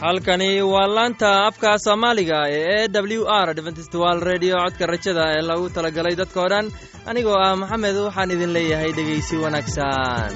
halkani waa laanta afka soomaaliga ee e w r dventstwal redio codka rajada ee lagu talagalay dadkao dhan. Anigoo ah maxamed waxaan idin leeyahay dhegaysi wanaagsan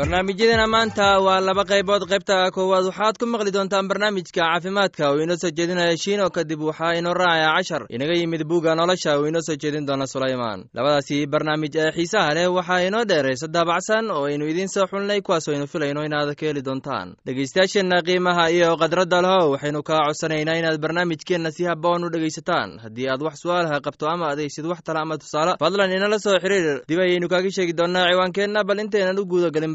barnaamijyadeena maanta waa laba qaybood. Qaybta koowaad waxaad ku maqli doontaan barnaamijka caafimaadka uu inoo soo jeedinaya shiino kadib waxaa inoo raacaya cashar. Inaga yimid buugga nolosha uu inoo soo jeedin doona sulaymaan. Labadaasi barnaamij ee xiisaha leh waxaa inoo dheeraysa daabacsan oo aynu idiin soo xulnay kuwaas aynu filayno inaad ka heli doontaan. Dhegaystayaasheenna qiimaha iyo khadradda leho waxaynu kaa codsanaynaa inaad barnaamijkeenna si haboon u dhegaysataan. Haddii aad wax su'aalaha qabto ama adaysid wax tala ama tusaale fadlan inala soo xiriir. Dib ayaynu kaaga sheegi doonaa ciwaankeenna bal intaynan u guudagelin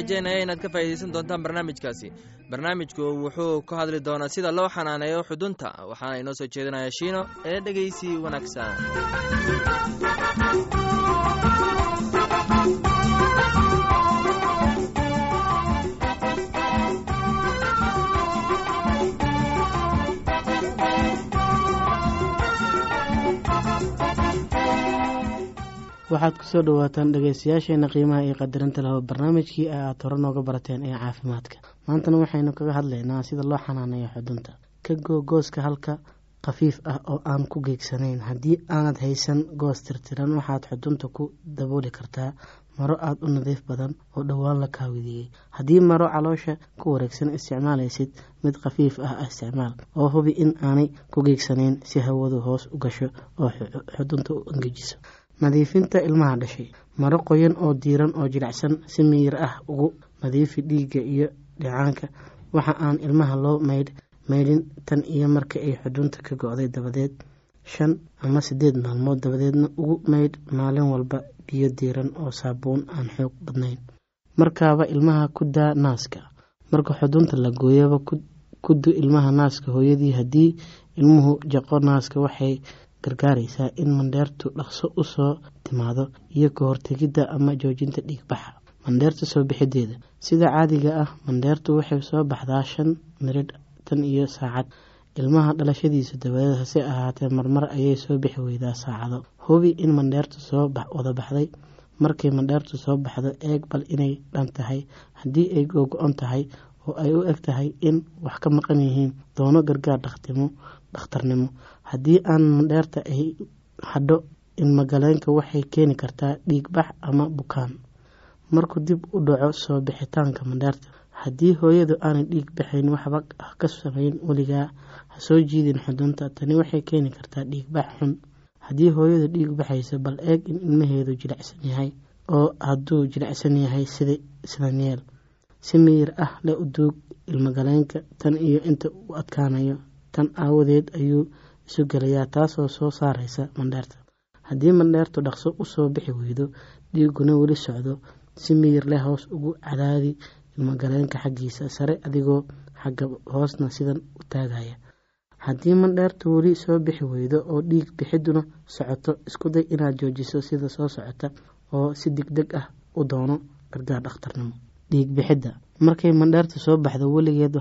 rajaynaya inaad ka faa'iidaysan doontaan barnaamijkaasi. Barnaamijku wuxuu ka hadli doonaa sida loo xanaaneeyo xudunta waxaana inoo soo jeedinaya shiino ee dhegaysi wanaagsan waxaad ku soo dhawaataan dhegeystayaasheena qiimaha iyo qadarinta laho barnaamijkii aad hore nooga barateen ee caafimaadka. Maantana waxaynu kaga hadlaynaa sida loo xanaaneeyo xudunta. Ka goo gooska halka khafiif ah oo aan ku geegsanayn. Haddii aanad haysan goos tirtiran waxaad xudunta ku dabooli kartaa maro aada u nadiif badan oo dhowaan la kaawidiyey. Haddii maro caloosha ku wareegsan isticmaalaysid mid khafiif ah isticmaal oo hubi in aanay ku geegsanayn si hawadu hoos u gasho oo xudunta u engejiso nadiifinta ilmaha dhashay. Maro qoyan oo diiran oo jilicsan si miyir ah ugu nadiifi dhiigga iyo dhicaanka. Waxa aan ilmaha loo maydh maydhin tan iyo marka ay xudunta ka go-day dabadeed shan ama sideed maalmood dabadeedna ugu maydh maalin walba biyo diiran oo saabuun aan xoog badnayn. Markaaba ilmaha ku daa naaska. Marka xudunta la gooyaba ku du ilmaha naaska hooyadii haddii ilmuhu jaqo naaska waxay gargaaraysaa in mandheertu dhaqso u soo timaado iyo ka hortegidda ama joojinta dhiigbaxa mandheerta soo bixideeda sida caadiga ah mandheertu waxay soo baxdaa shan miridh tan iyo saacad. Ilmaha dhalashadiisa dabadeed hase ahaatee marmar ayay soo bixi weydaa saacado. Hubi in mandheertu soo wada baxday. Markay mandheertu soo baxdo eeg bal inay dhan tahay. Haddii ay googo-on tahay oo ay u eg tahay in wax ka maqan yihiin doono gargaar dhakhtimo dhakhtarnimo. Haddii aan mandheerta ay hadho ilmagaleenka waxay keeni kartaa dhiigbax ama bukaan. Markuu dib u dhaco soo bixitaanka mandheerta haddii hooyadu aanay dhiig baxayn waxba ka samayn weligaa ha soo jiidin xudunta. Tani waxay keeni kartaa dhiigbax xun. Haddii hooyadu dhiig baxayso bal eeg in ilmaheedu jilicsan yahay oo hadduu jilicsan yahay sidan yeel si miyir ah le u duug ilmagaleenka tan iyo inta u adkaanayo tan aawadeed ayuu isu gelayaa taasoo soo saaraysa mandheerta haddii mandheertu dhaqso u soo bixi weydo dhiiguna weli socdo si miyir leh hoos ugu cadaadi ilmagaleenka xaggiisa sare adigoo xagga hoosna sidan u taagaya. Haddii mandheertu weli soo bixi weydo oo dhiig bixiduna socoto iskuday inaad joojiso sida soo socota oo si deg deg ah u doono gargaar dhakhtarnimo. Dhiig bixidda. Markay mandheertu soo baxdo weligeed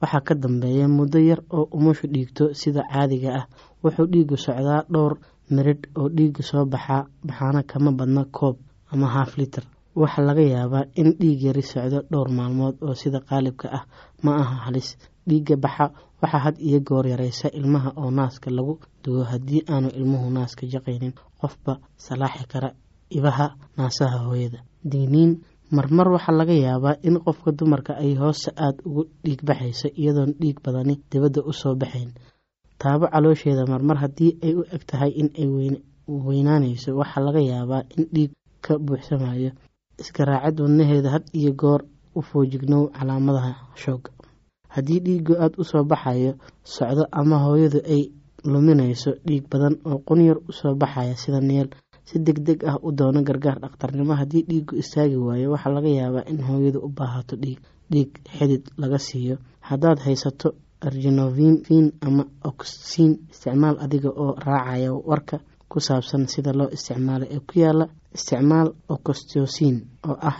waxaa ka dambeeya muddo yar oo umushu dhiigto sida caadiga ah. Wuxuu dhiigu socdaa dhowr miridh oo dhiigu soo baxaa baxaana kama badna koob ama haaf litar waxaa laga yaabaa in dhiig yari socdo dhowr maalmood oo sida qaalibka ah. Ma aha halis. Dhiigga baxa waxaa had iyo goor yareysa ilmaha oo naaska lagu dugo haddii aanu ilmuhu naaska jaqaynin. Qofba salaaxi kara ibaha naasaha hooyada. Digniin marmar waxaa laga yaabaa in qofka dumarka ay hoose aada ugu dhiig baxayso iyadoon dhiig badani dibadda u soo baxayn. Taabo caloosheeda marmar haddii ay u eg tahay in ay weynaanayso waxaa laga yaabaa in dhiig ka buuxsamayo iskaraacid wadnaheeda had iyo goor u foojignow calaamadaha shooga haddii dhiigu aada u soo baxayo socdo ama hooyadu ay luminayso dhiig badan oo qunyar u soo baxaya sida neel si deg deg ah u doono gargaar dhakhtarnimo haddii dhiigu istaagi waayo waxaa laga yaabaa in hooyadu u baahato dhiig dhiig xidid laga siiyo. Haddaad haysato argenovin ama oxin isticmaal adiga oo raacaya warka ku saabsan sida loo isticmaalo ee ku yaalla isticmaal ocostosin oo ah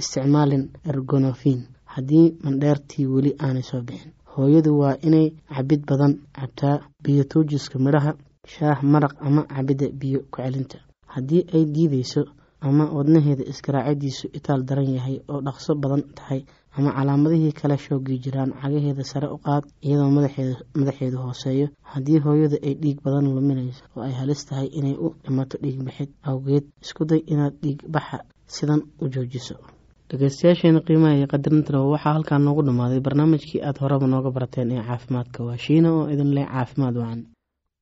isticmaalin ergonofin haddii mandheertii weli aanay soo bixin hooyadu waa inay cabid badan cabtaa biyo tuujiska midhaha shaah maraq ama cabidda biyo ku celinta haddii ay diideyso ama wadnaheeda isgaraacidiisu itaal daran yahay oo dhaqso badan tahay ama calaamadihii kale shoogii jiraan cagaheeda sare u qaad iyadoo madaxeedu hooseeyo haddii hooyadu ay dhiig badan luminayso oo ay halis tahay inay u dhimato dhiig bixid awgeed iskuday inaad dhiig baxa sidan u joojiso. Dhegeystayaasheena qiimaha iyo qadarintan waxaa halkaa noogu dhammaaday barnaamijkii aada horeba nooga barateen ee caafimaadka. Waa shiina oo idin leh caafimaad wacan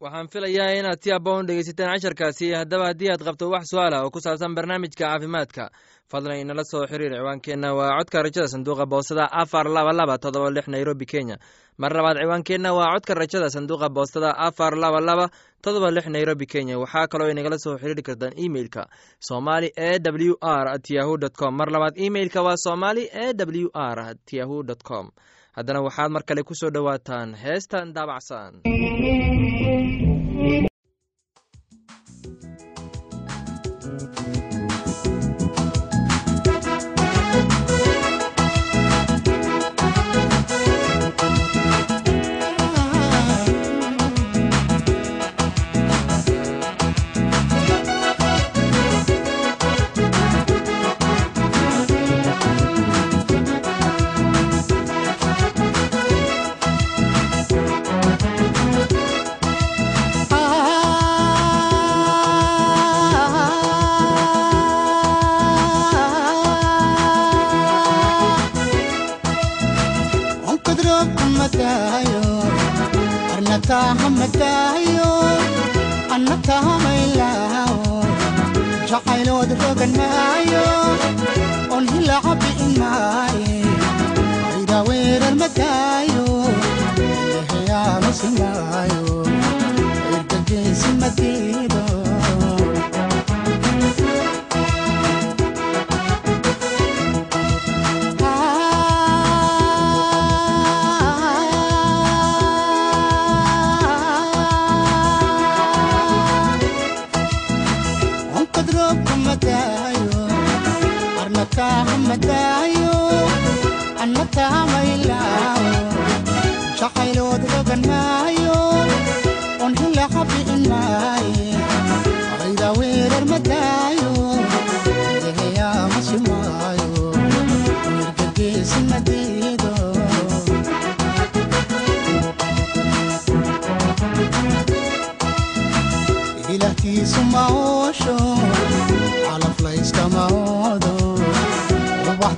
waxaan filayaa inaad si aboon dhegeysateen casharkaasi haddaba haddii aad qabto wax su'aal ah oo ku saabsan barnaamijka caafimaadka fadlan inala soo xiriir ciwaankeenna. Waa codka rajada sanduuqa boostada afar laba laba todoba lix nairobi kenya. Mar labaad ciwaankeenna waa codka rajada sanduuqa boostada afar laba laba todoba lix nairobi kenya. Waxaa kaloo inagala soo xiriiri kartaan emeilka somali e w r at yahu dt com. Mar labaad emeilka waa somali e w r at yahu dt com. Haddana waxaad mar kale ku soo dhowaataan heestan daabacsan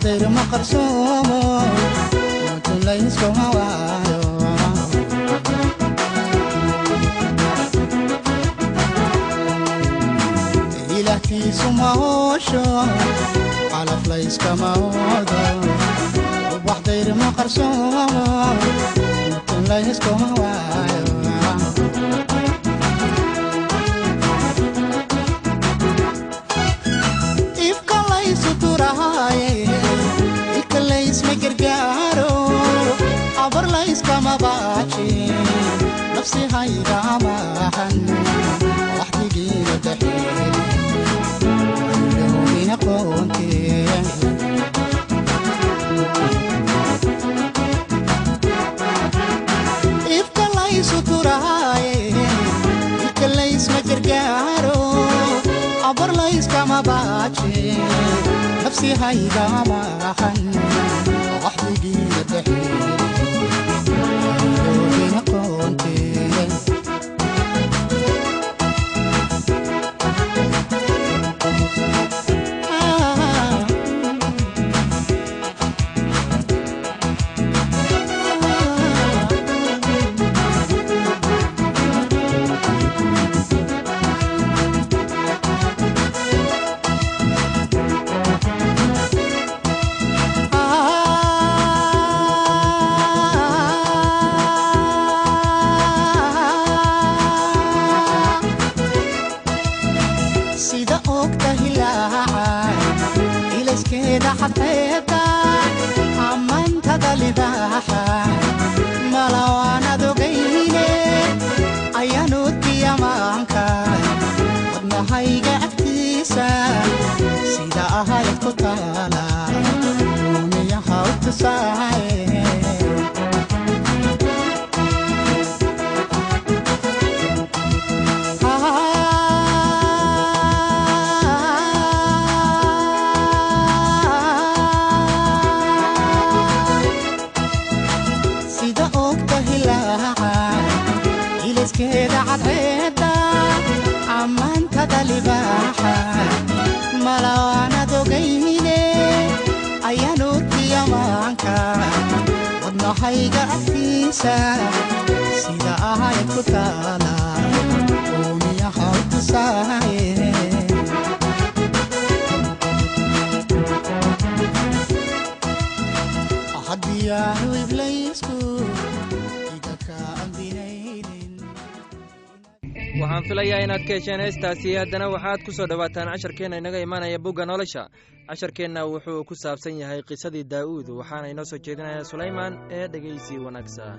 ubaxdayr ma qarsoomo mutun layskuma waayo ilahtiisu ma oosho calaf layskama oodo ubaxdayr ma qarsoomo mutun layskuma waayo abar layskama baaji nafsi hayga amaahan waxdigiina daxeeli ayowina qoontee ifka laysu turaaye ilka laysma gargaaro abar layskama baaje nafsi hayga maahan waxdigiina daxeeli ahayd ku taala uuniyaha u wadnahayga agtiisa sida ahayd ku taala uumiyaha u tusaaye waxaan filayaa inaad ka hesheen heestaasi. Haddana waxaad ku soo dhowaataan casharkeenna inaga imaanaya bugga nolosha. Casharkeenna wuxuu ku saabsan yahay qisadii daa'uud waxaana inoo soo jeedinaya sulaymaan ee dhegeysi wanaagsan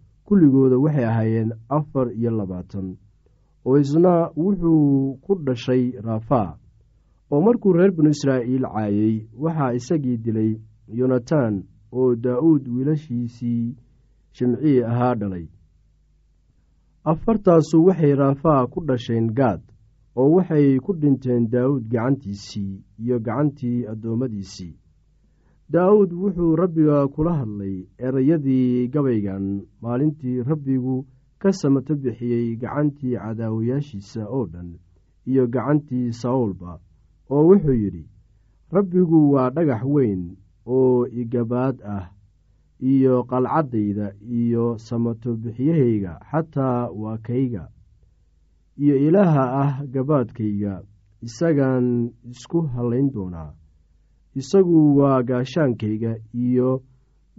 kulligooda waxay ahaayeen afar iyo labaatan oo isna wuxuu ku dhashay raafaa oo markuu reer binu israa'iil caayey waxaa isagii dilay yonatan oo daa'uud wiilashiisii shimcii ahaa dhalay. Afartaasu waxay raafaa ku dhasheen gaad oo waxay ku dhinteen daa'uud gacantiisii iyo gacantii addoommadiisii daa'uud wuxuu rabbiga kula hadlay erayadii gabaygan. Maalintii rabbigu ka samato bixiyey gacantii cadaawayaashiisa oo dhan iyo gacantii sawlba oo wuxuu yidhi rabbigu waa dhagax weyn oo igabaad ah iyo qalcaddayda iyo samato bixiyahayga xataa waa kayga iyo ilaaha ah gabaadkayga. Isagaan isku hallayn doonaa isagu waa gaashaankayga iyo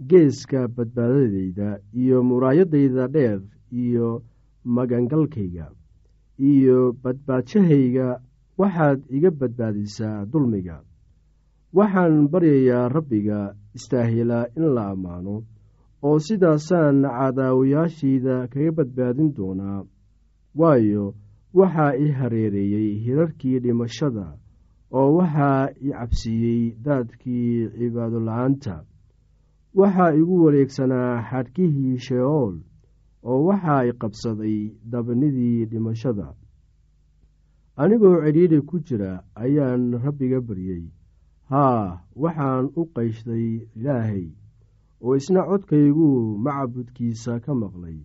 geeska badbaadadayda iyo muraayadayda dheer iyo magangalkayga iyo badbaadshahayga waxaad iga badbaadisaa dulmiga. Waxaan baryayaa rabbiga istaahilaa in la ammaano oo sidaasaan cadaawayaashayda kaga badbaadin doonaa. Waayo waxaa i hareereeyey hirarkii dhimashada oo waxaa i cabsiiyey daadkii cibaadola'aanta waxaa igu wareegsanaa xadhkihii sheeool oo waxaa i qabsaday dabnidii dhimashada. Anigoo cidhiidhi ku jira ayaan rabbiga baryey haa waxaan u qayshtay ilaahay oo isna codkayguu macbudkiisa ka maqlay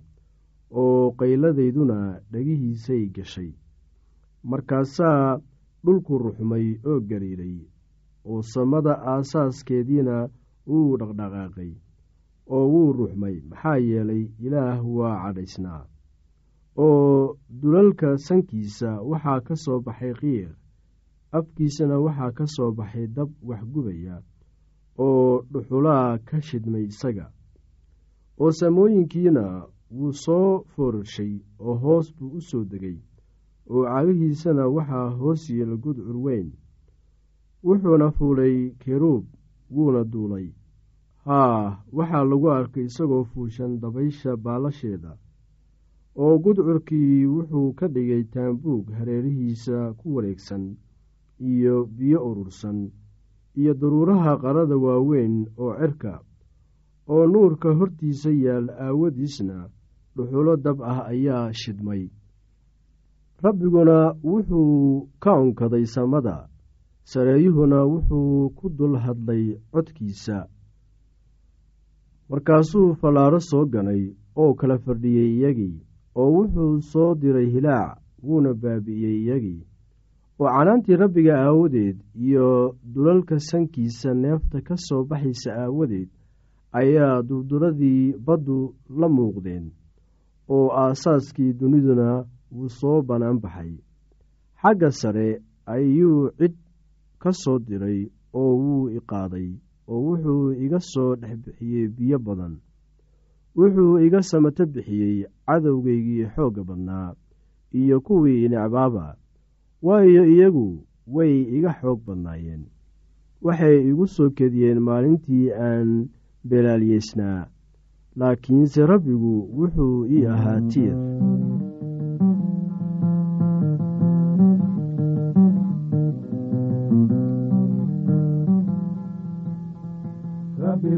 oo qayladayduna dhegihiisay gashay. Markaasaa dhulku ruxmay oo gariiray oo samada aasaaskeediina wuu dhaqdhaqaaqay oo wuu ruxmay. Maxaa yeelay ilaah waa cadhaysnaa oo dulalka sankiisa waxaa ka soo baxay qiiq afkiisana waxaa ka soo baxay dab waxgubaya oo dhuxulaha ka shidmay isaga oo samooyinkiina wuu soo foorarshay oo hoos buu u soo degay oo cagihiisana waxaa hoos yeela gudcur weyn wuxuuna fuulay keruub wuuna duulay. Haa waxaa lagu arkay isagoo fuushan dabaysha baalasheeda oo gudcurkii wuxuu ka dhigay taambuug hareerihiisa ku wareegsan iyo biyo urursan iyo daruuraha qarada waaweyn oo cirka oo nuurka hortiisa yaal aawadiisna dhuxulo dab ah ayaa shidmay rabbiguna wuxuu ka onkaday samada. Sareeyuhuna wuxuu ku dul hadlay codkiisa. Markaasuu fallaaro soo ganay oo kala fadhiyey iyagii oo wuxuu soo diray hilaac wuuna baabi'iyey iyagii oo canaantii rabbiga aawadeed iyo dulalka sankiisa neefta ka soo baxaysa aawadeed ayaa durduradii baddu la muuqdeen oo aasaaskii duniduna wuu soo bannaan baxay xagga sare ayuu cid ka soo diray oo wuu i qaaday oo wuxuu iga soo dhex bixiyey biyo badan. Wuxuu iga samato bixiyey cadowgaygii xoogga badnaa iyo kuwii necbaaba waayo iyagu way iga xoog badnaayeen. Waxay igu soo kediyeen maalintii aan belaalyeysnaa laakiinse rabbigu wuxuu ii ahaa tiir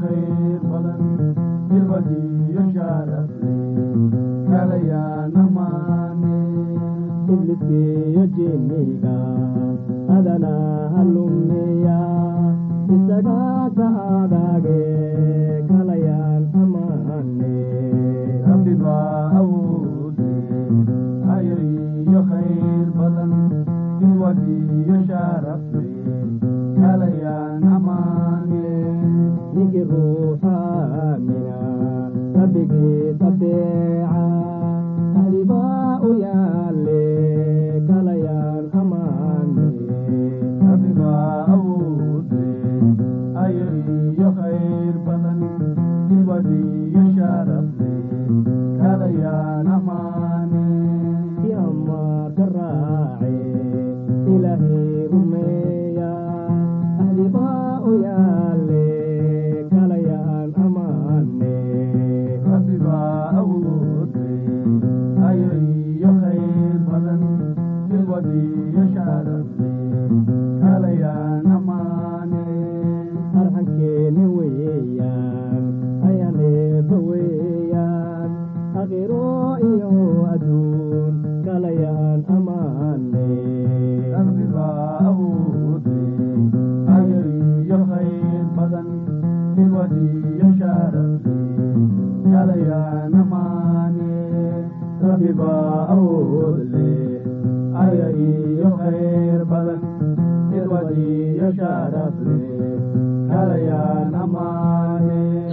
khayr badan bilbad iyo sharafle kalayaan amaane ibliskiyo jinniga adana halumeya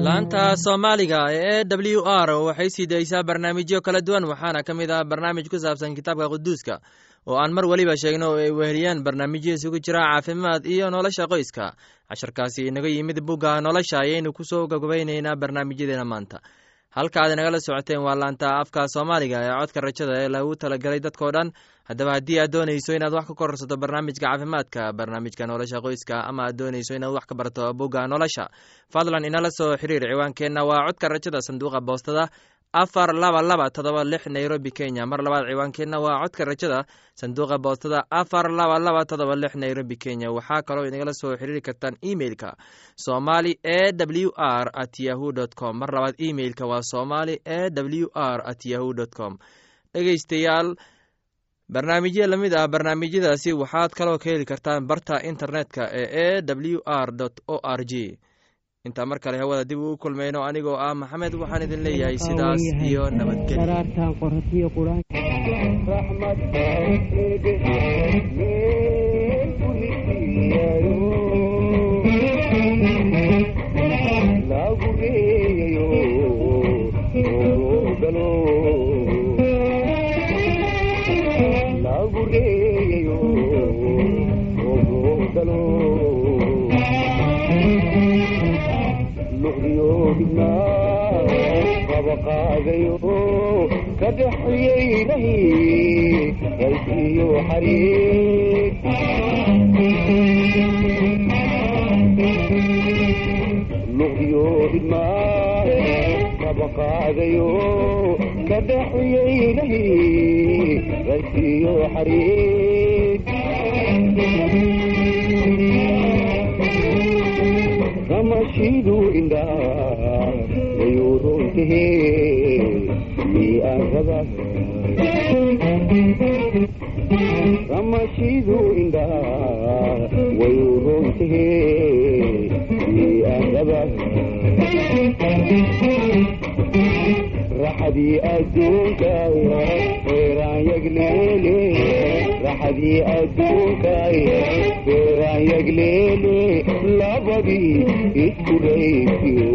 laanta soomaaliga ee e w r waxay sii daysaa barnaamijyo kala duwan waxaana ka mid ah barnaamij ku saabsan kitaabka quduuska oo aan mar weliba sheegno oo ay weheliyaan barnaamijyo isugu jira caafimaad iyo nolosha qoyska. Casharkaasi inaga yimid bugga nolosha ayaynu ku soo gagabaynaynaa barnaamijyadeena maanta. Halka aad inagala socoteen waa laanta afka soomaaliga ee codka rajada ee lagu talagalay dadkao dhan haddaba haddii aad doonayso inaad wax ka kororsato barnaamijka caafimaadka barnaamijka nolosha qoyska ama aad doonayso inaad wax ka barto bugga nolosha fadlan inala soo xiriir ciwaankeenna waa codka rajada sanduuqa boostada afar laba laba todoba lix nairobi kenya. Mar labaad ciwaankeenna waa codka rajada sanduuqa boostada afar laba laba todoba lix nairobi kenya. Waxaa kaloo inagala soo xiriiri kartaan emeilka somali e w r at yahu dt com. Mar labaad emeilka waa somali e w r at yahu dt com. Dhegeystayaal barnaamijyo la mid ah barnaamijyadaasi waxaad kaloo ka heli kartaan barta internetka ee e w r o r g intaa mar kale hawada dib uu kulmayno anigoo ah maxamed waxaan idin leeyahay sidaas iyo nabadgelyo duqdiyoobina raba qaadayo ka dhaxiyey ilahy qaysiyo xariir luqdiyoobidma raba qaadayo ka dhaxiyey ilahy qaysiyo xariir ramashidu indhaha wayuu mi arada ramashidu indhaha wayuu mi arada raxadii adduunka eeraan yagleele axadii adduunkaaye beeraanyagleele labadii isku raysiyo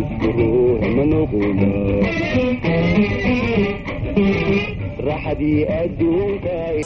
isku ruux ma noquna raxadii adduunkaay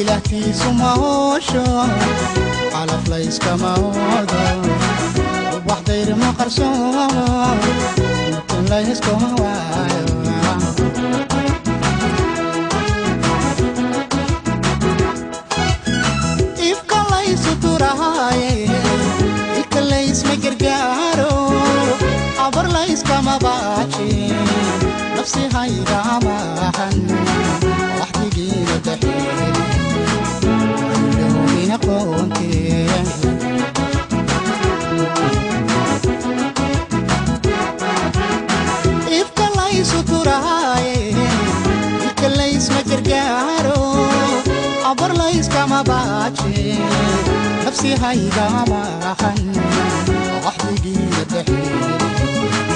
ilaahkiisu ma hoosho calaflayskama odo wax dayr ma qarsoomo mutunlayskuma waayo gargaaro abar layskama baajin nafsi haydamaahan waxdigiina daxeelin qoonteen abar layskama baajin nafsi haydamaahan waxdigiina dhexeey